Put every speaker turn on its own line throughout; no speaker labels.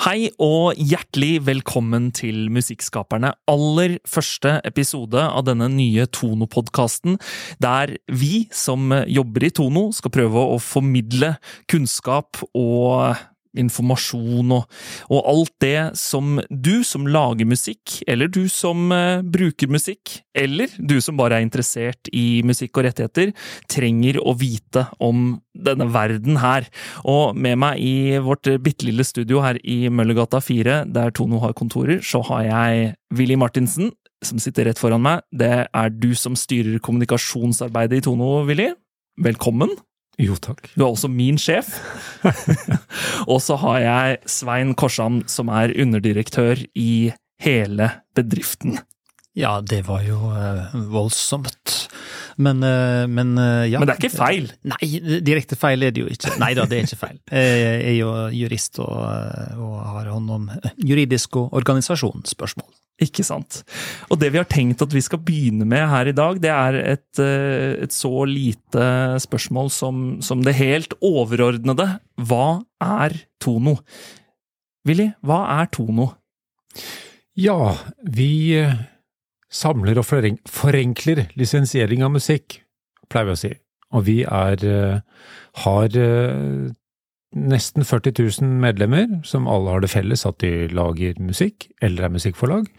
Hei og hjertelig velkommen til Musikkskaperne. Aller første episode av denne nye Tono-podkasten, der vi som jobber i Tono, skal prøve å formidle kunnskap og informasjon og, og, alt det som du som lager musikk, eller du som uh, bruker musikk, eller du som bare er interessert i musikk og rettigheter, trenger å vite om denne verden her. Og med meg i vårt bitte lille studio her i Møllergata 4, der Tono har kontorer, så har jeg Willy Martinsen, som sitter rett foran meg. Det er du som styrer kommunikasjonsarbeidet i Tono, Willy. Velkommen.
Jo, takk.
Du er også min sjef. og så har jeg Svein Korsam, som er underdirektør i hele bedriften.
Ja, det var jo uh, voldsomt. Men, uh, men uh, ja.
Men det er ikke feil?
Nei, direkte feil er det jo ikke. Nei da, det er ikke feil. Jeg er jo jurist og, og har hånd om juridisk og organisasjonsspørsmål.
Ikke sant. Og det vi har tenkt at vi skal begynne med her i dag, det er et, et så lite spørsmål som, som, det helt overordnede. Hva er Tono? Willy, hva er Tono?
Ja, vi samler og forenkler lisensiering av musikk, pleier vi å si. Og vi er, har nesten 40 000 medlemmer, som alle har det felles at de lager musikk, eller er musikkforlag.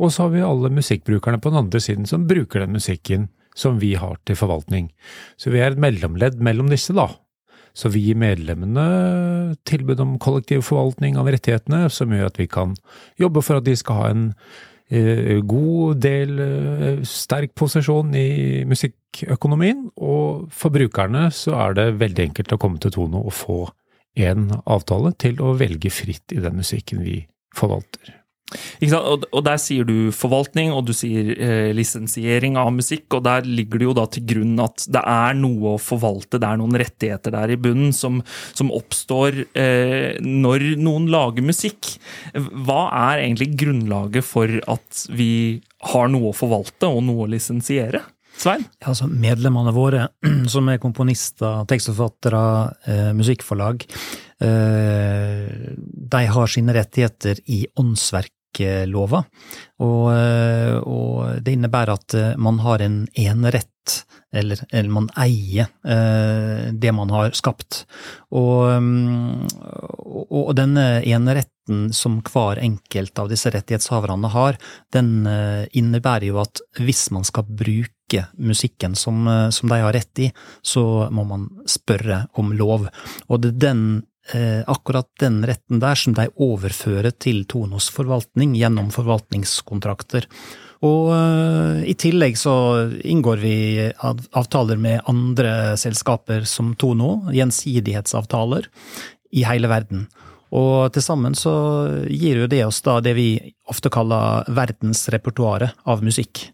Og så har vi alle musikkbrukerne på den andre siden som bruker den musikken som vi har til forvaltning. Så vi er et mellomledd mellom disse, da. Så vi gir medlemmene tilbud om kollektiv forvaltning av rettighetene, som gjør at vi kan jobbe for at de skal ha en Eh, god del eh, sterk posisjon i musikkøkonomien, og for brukerne så er det veldig enkelt å komme til Tono og få en avtale til å velge fritt i den musikken vi forvalter.
Og, der sier du forvaltning, og du sier eh, lisensiering av musikk, og der ligger det jo da til grunn at det er noe å forvalte, det er noen rettigheter der i bunnen som, som oppstår eh, når noen lager musikk. Hva er egentlig grunnlaget for at vi har noe å forvalte og noe å lisensiere? Svein?
Ja, altså Medlemmene våre, som er komponister, tekstforfattere, eh, musikkforlag, eh, de har sine rettigheter i åndsverk marklova. Og, eh, og, det innebærer at eh, man har en enerett, eller, eller man eier eh, det man har skapt. Og, mm, og, og denne eneretten som hver enkelt av disse rettighetshaverne har, den innebærer jo at hvis man skal bruke musikken som, som de har rett i, så må man spørre om lov. Og det er den Eh, akkurat den retten der som de overfører til Tonos forvaltning gjennom forvaltningskontrakter. Og uh, i tillegg så inngår vi avtaler med andre selskaper som Tono, gjensidighetsavtaler, i hele verden. Og til sammen så gir jo det oss da det vi ofte kaller verdensrepertoaret av musikk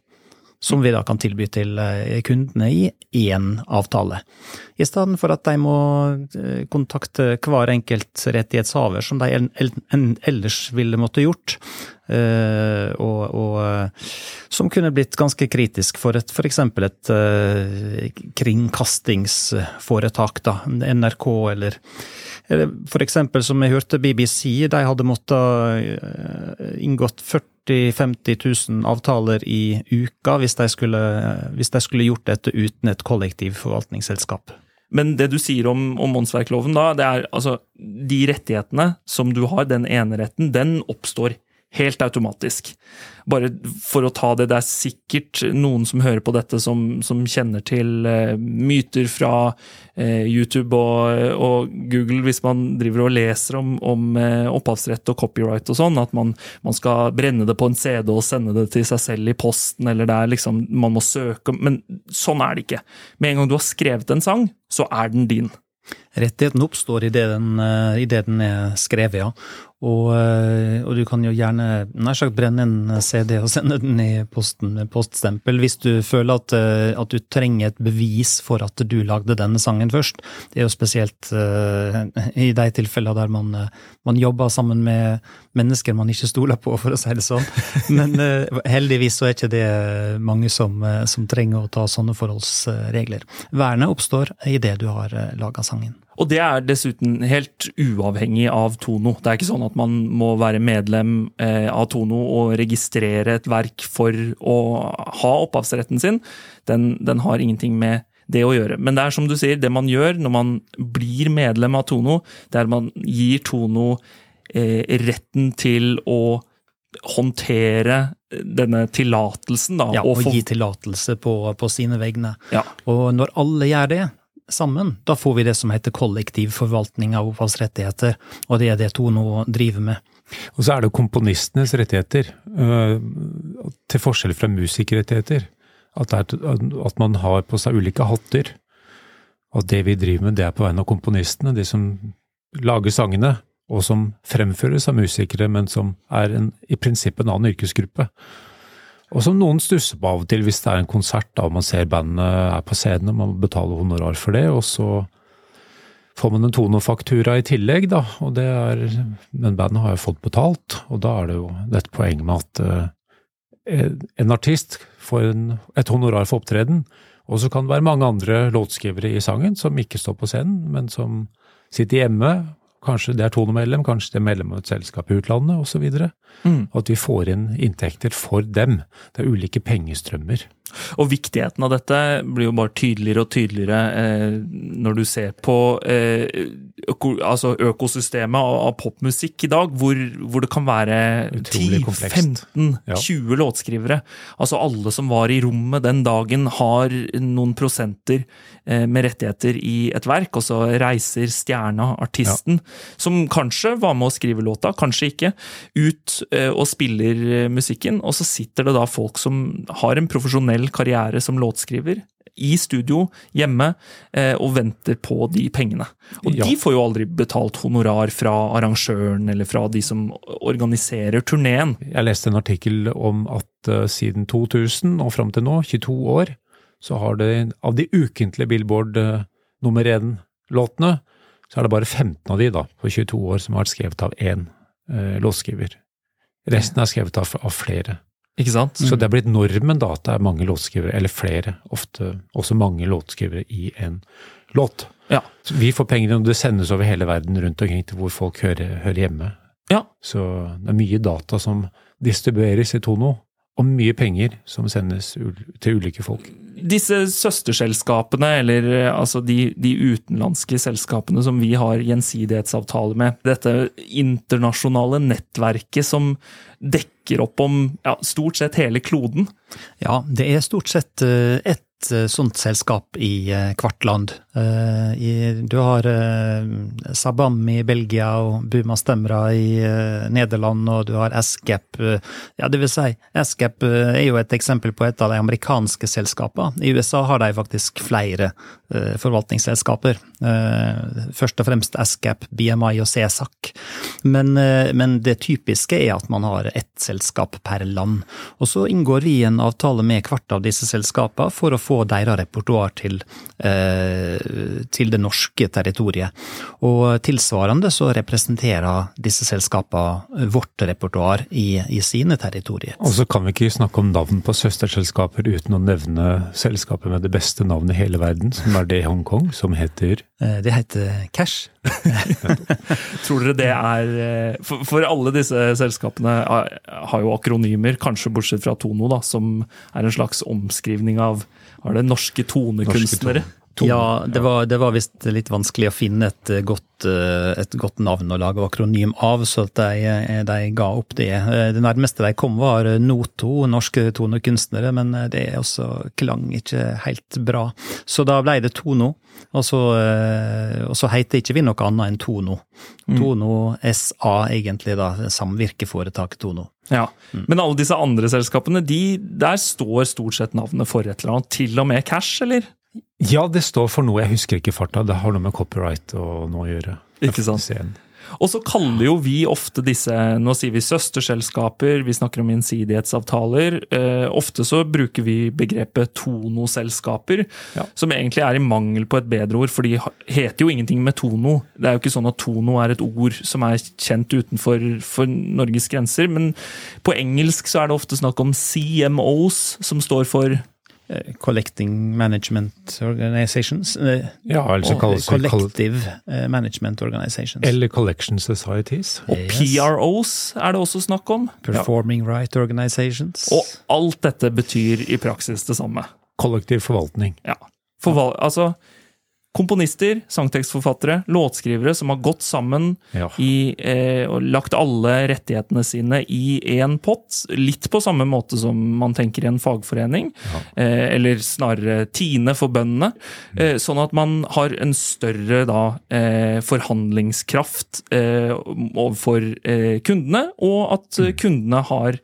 som vi da kan tilby til eh, kundene i én avtale. I stedet for at de må eh, kontakte hver enkelt rettighetshaver, som de ellers ville måtte gjort, og, og som kunne blitt ganske kritisk for et f.eks. et kringkastingsforetak, da, NRK eller for eksempel, som jeg hørte BBC, de hadde måttet inngått 40 50 000 avtaler i uka hvis de, skulle, hvis de skulle gjort dette uten et kollektivforvaltningsselskap.
Men det du sier om, om åndsverkloven, da, det er altså de rettighetene som du har, den eneretten, den oppstår helt automatisk. Bare for å ta det, det er sikkert noen som hører på dette som, som kjenner til uh, myter fra uh, YouTube og, og, Google, hvis man driver og leser om, om uh, opphavsrett og copyright og sånn, at man, man, skal brenne det på en CD og sende det til seg selv i posten, eller det er liksom Man må søke Men sånn er det ikke. Med en gang du har skrevet en sang, så er den din.
Rettigheten oppstår idet den, i det den er skrevet, ja. Og, eh, og, du kan jo gjerne nær sagt brenne en CD og sende den i posten med poststempel hvis du føler at, eh, at, du trenger et bevis for at du lagde denne sangen først. Det er jo spesielt uh, i de tilfellene der man, man, jobber sammen med mennesker man ikke stoler på, for å si det sånn. Men uh, heldigvis så er ikke det mange som, som trenger å ta sånne forholdsregler. Vernet oppstår idet du har laga sangen.
Og det er dessuten helt uavhengig av Tono. Det er ikke sånn at man må være medlem eh, av Tono og registrere et verk for å ha opphavsretten sin. Den, den, har ingenting med det å gjøre. Men det er som du sier, det man gjør når man blir medlem av Tono, det er at man gir Tono eh, retten til å håndtere denne tillatelsen.
Ja, og, og gi tillatelse på, på, sine vegne.
Ja.
Og når alle gjør det, sammen, da får vi det som heter kollektiv forvaltning av opphavsrettigheter, og det er det to nå driver med.
Og så er det komponistenes rettigheter, øh, til forskjell fra musikerrettigheter. At, at man har på seg ulike hatter. Og det vi driver med, det er på vegne av komponistene, de som lager sangene, og som fremføres av musikere, men som er en, i prinsippet en annen yrkesgruppe. Og som noen stusser på av og til hvis det er en konsert da, man ser bandet er på scenen og man betaler honorar for det, og så får man en tonefaktura i tillegg, da, og det er Men bandet har jo fått betalt, og da er det jo dette poenget med at uh, en artist får en, et honorar for opptreden, og så kan det være mange andre låtskrivere i sangen som ikke står på scenen, men som sitter hjemme Kanskje det er tonemedlem, kanskje det er medlem av et selskap i utlandet osv. Mm. At vi får inn inntekter for dem. Det er ulike pengestrømmer.
Og viktigheten av dette blir jo bare tydeligere og tydeligere eh, når du ser på eh, øko, altså økosystemet av, av, popmusikk i dag, hvor, hvor det kan være 10-15-20 ja. låtskrivere. Altså alle som var i rommet den dagen, har noen prosenter eh, med rettigheter i et verk, og så reiser stjerna, artisten, ja. som kanskje var med å skrive låta, kanskje ikke, ut eh, og spiller eh, musikken, og så sitter det da folk som har en profesjonell profesjonell karriere som låtskriver i studio hjemme eh, og venter på de pengene. Og ja. de får jo aldri betalt honorar fra arrangøren eller fra de som organiserer turneen.
Jeg leste en artikkel om at uh, siden 2000 og fram til nå, 22 år, så har det av de ukentlige Billboard uh, nummer én-låtene, så er det bare 15 av de da, på 22 år som har vært skrevet av én uh, låtskriver. Resten er skrevet av, av flere.
Ikke sant?
Så det er blitt normen da, at det er mange låtskrivere, eller flere, ofte også mange låtskrivere i en låt.
Ja.
Så vi får pengene, og det sendes over hele verden rundt omkring til hvor folk hører, hører hjemme.
Ja.
Så det er mye data som distribueres i Tono, og mye penger som sendes til ulike folk.
Disse søsterselskapene, eller altså de, de, utenlandske selskapene som vi har gjensidighetsavtale med, dette internasjonale nettverket som dekker opp om ja, stort sett hele kloden?
Ja, det er stort sett eh, ett Eh, sånt selskap i eh, hvert land. Eh, du har Sabam i Belgia og Buma Stemra i Nederland, og du har Ascap. Ja, det vil si, Ascap er jo et eksempel på et av de amerikanske selskapene. I USA har de faktisk flere forvaltningsselskaper. Først og fremst Ascap, BMI og CSAC. Men, men det typiske er at man har ett selskap per land. Og så inngår vi en avtale med hvert av disse selskapene for å få deres repertoar til, eh, til, det norske territoriet. Og tilsvarende så representerer disse selskapene vårt repertoar i, i sine territorier.
Og så kan vi ikke snakke om navn på søsterselskaper uten å nevne selskapet med det beste navnet i hele verden, som er det i Hongkong, som heter
eh, Det heter Cash.
Tror dere det er eh, for, for, alle disse selskapene har jo akronymer, kanskje bortsett fra Tono, da, som er en slags omskrivning av var det norske tonekunstnere? Norske
tone. Ja, det var, det var visst litt vanskelig å finne et godt, eh, et godt, navn å lage akronym av, så de, eh, de, ga opp det. Eh, det nærmeste de kom var Noto, norske tonekunstnere, men det også klang ikke helt bra. Så da ble det Tono, og så, og så heter ikke vi noe annet enn Tono. Mm. Tono SA, egentlig, da. Samvirkeforetaket Tono.
Ja, mm. Men alle disse andre selskapene, de, der står stort sett navnet for et eller annet. Til og med Cash, eller?
Ja, det står for noe. Jeg husker ikke farta. Det har noe med copyright og noe å gjøre.
Ikke sant. Og så kaller jo vi ofte disse Nå sier vi søsterselskaper, vi snakker om gjensidighetsavtaler. Eh, ofte så bruker vi begrepet tonoselskaper, ja. som egentlig er i mangel på et bedre ord, for de heter jo ingenting med tono. Det er jo ikke sånn at tono er et ord som er kjent utenfor Norges grenser, men på engelsk så er det ofte snakk om CMOs, som står for
collecting management organizations. eh,
Ja, eller så kalles
collective eh, management organizations.
Eller collection societies.
Og
Yes.
PROs er det også snakk om.
Performing right organizations.
Og alt dette betyr i praksis det samme.
Kollektiv forvaltning.
Ja. Forval altså, komponister, sangtekstforfattere, låtskrivere som har gått sammen
Ja.
i, eh, og lagt alle rettighetene sine i én pott. Litt på samme måte som man tenker i en fagforening, eh, eller snarere Tine for bøndene. Eh, sånn at man har en større da, eh, forhandlingskraft eh, overfor eh, kundene, og at eh, kundene har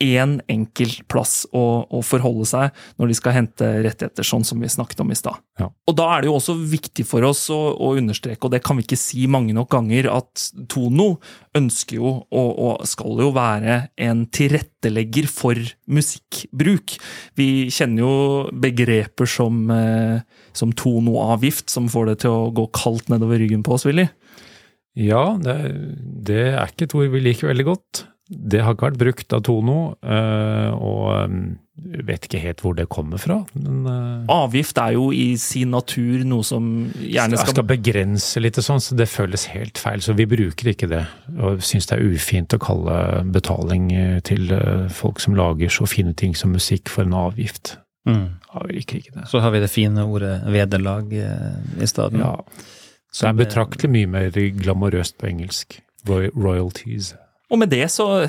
én enkel plass å, å forholde seg når de skal hente rettigheter, sånn som vi snakket om i stad.
Ja.
Og da er det jo også viktig for oss å, å understreke, og det kan vi ikke si mange nok ganger, at Tono ønsker jo, og, og skal jo være, en tilrettelegger for musikkbruk. Vi kjenner jo begreper som, eh, som tonoavgift, som får det til å gå kaldt nedover ryggen på oss, Willy.
Ja, det, det er ikke et ord vi liker veldig godt. Det har ikke vært brukt av Tono, eh, og um, vet ikke helt hvor det kommer fra. Men eh,
Avgift er jo i sin natur noe som gjerne skal
skal begrense litt og sånn, så det føles helt feil. Så vi bruker ikke det. Og syns det er ufint å kalle betaling eh, til eh, folk som lager så fine ting som musikk, for en avgift.
Mm.
Ja, vi liker ikke det.
Så har vi det fine ordet vederlag eh, i stedet.
Ja, Så det er betraktelig mye mer glamorøst på engelsk. Royalties.
Og med det så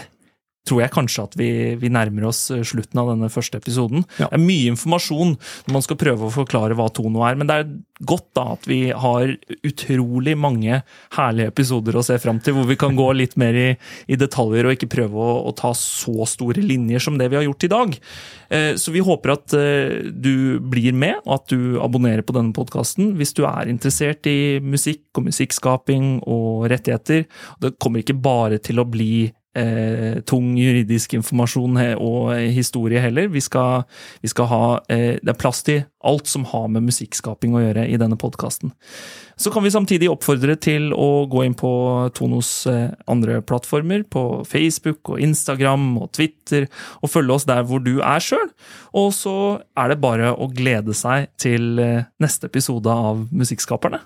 tror jeg kanskje at vi, vi nærmer oss eh, slutten av denne første episoden.
Ja.
Det er mye informasjon når man skal prøve å forklare hva Tono er, men det er godt da at vi har utrolig mange herlige episoder å se fram til, hvor vi kan gå litt mer i, i detaljer og ikke prøve å, å ta så store linjer som det vi har gjort i dag. Eh, Så vi håper at eh, du blir med, og at du abonnerer på denne podkasten hvis du er interessert i musikk og musikkskaping og rettigheter. Det kommer ikke bare til å bli eh, tung juridisk informasjon og historie heller. Vi skal, vi skal ha eh, Det er plass til alt som har med musikkskaping å gjøre i denne podkasten. Så kan vi samtidig oppfordre til å gå inn på Tonos eh, andre plattformer, på Facebook og Instagram og Twitter, og følge oss der hvor du er sjøl. Og så er det bare å glede seg til eh, neste episode av Musikkskaperne.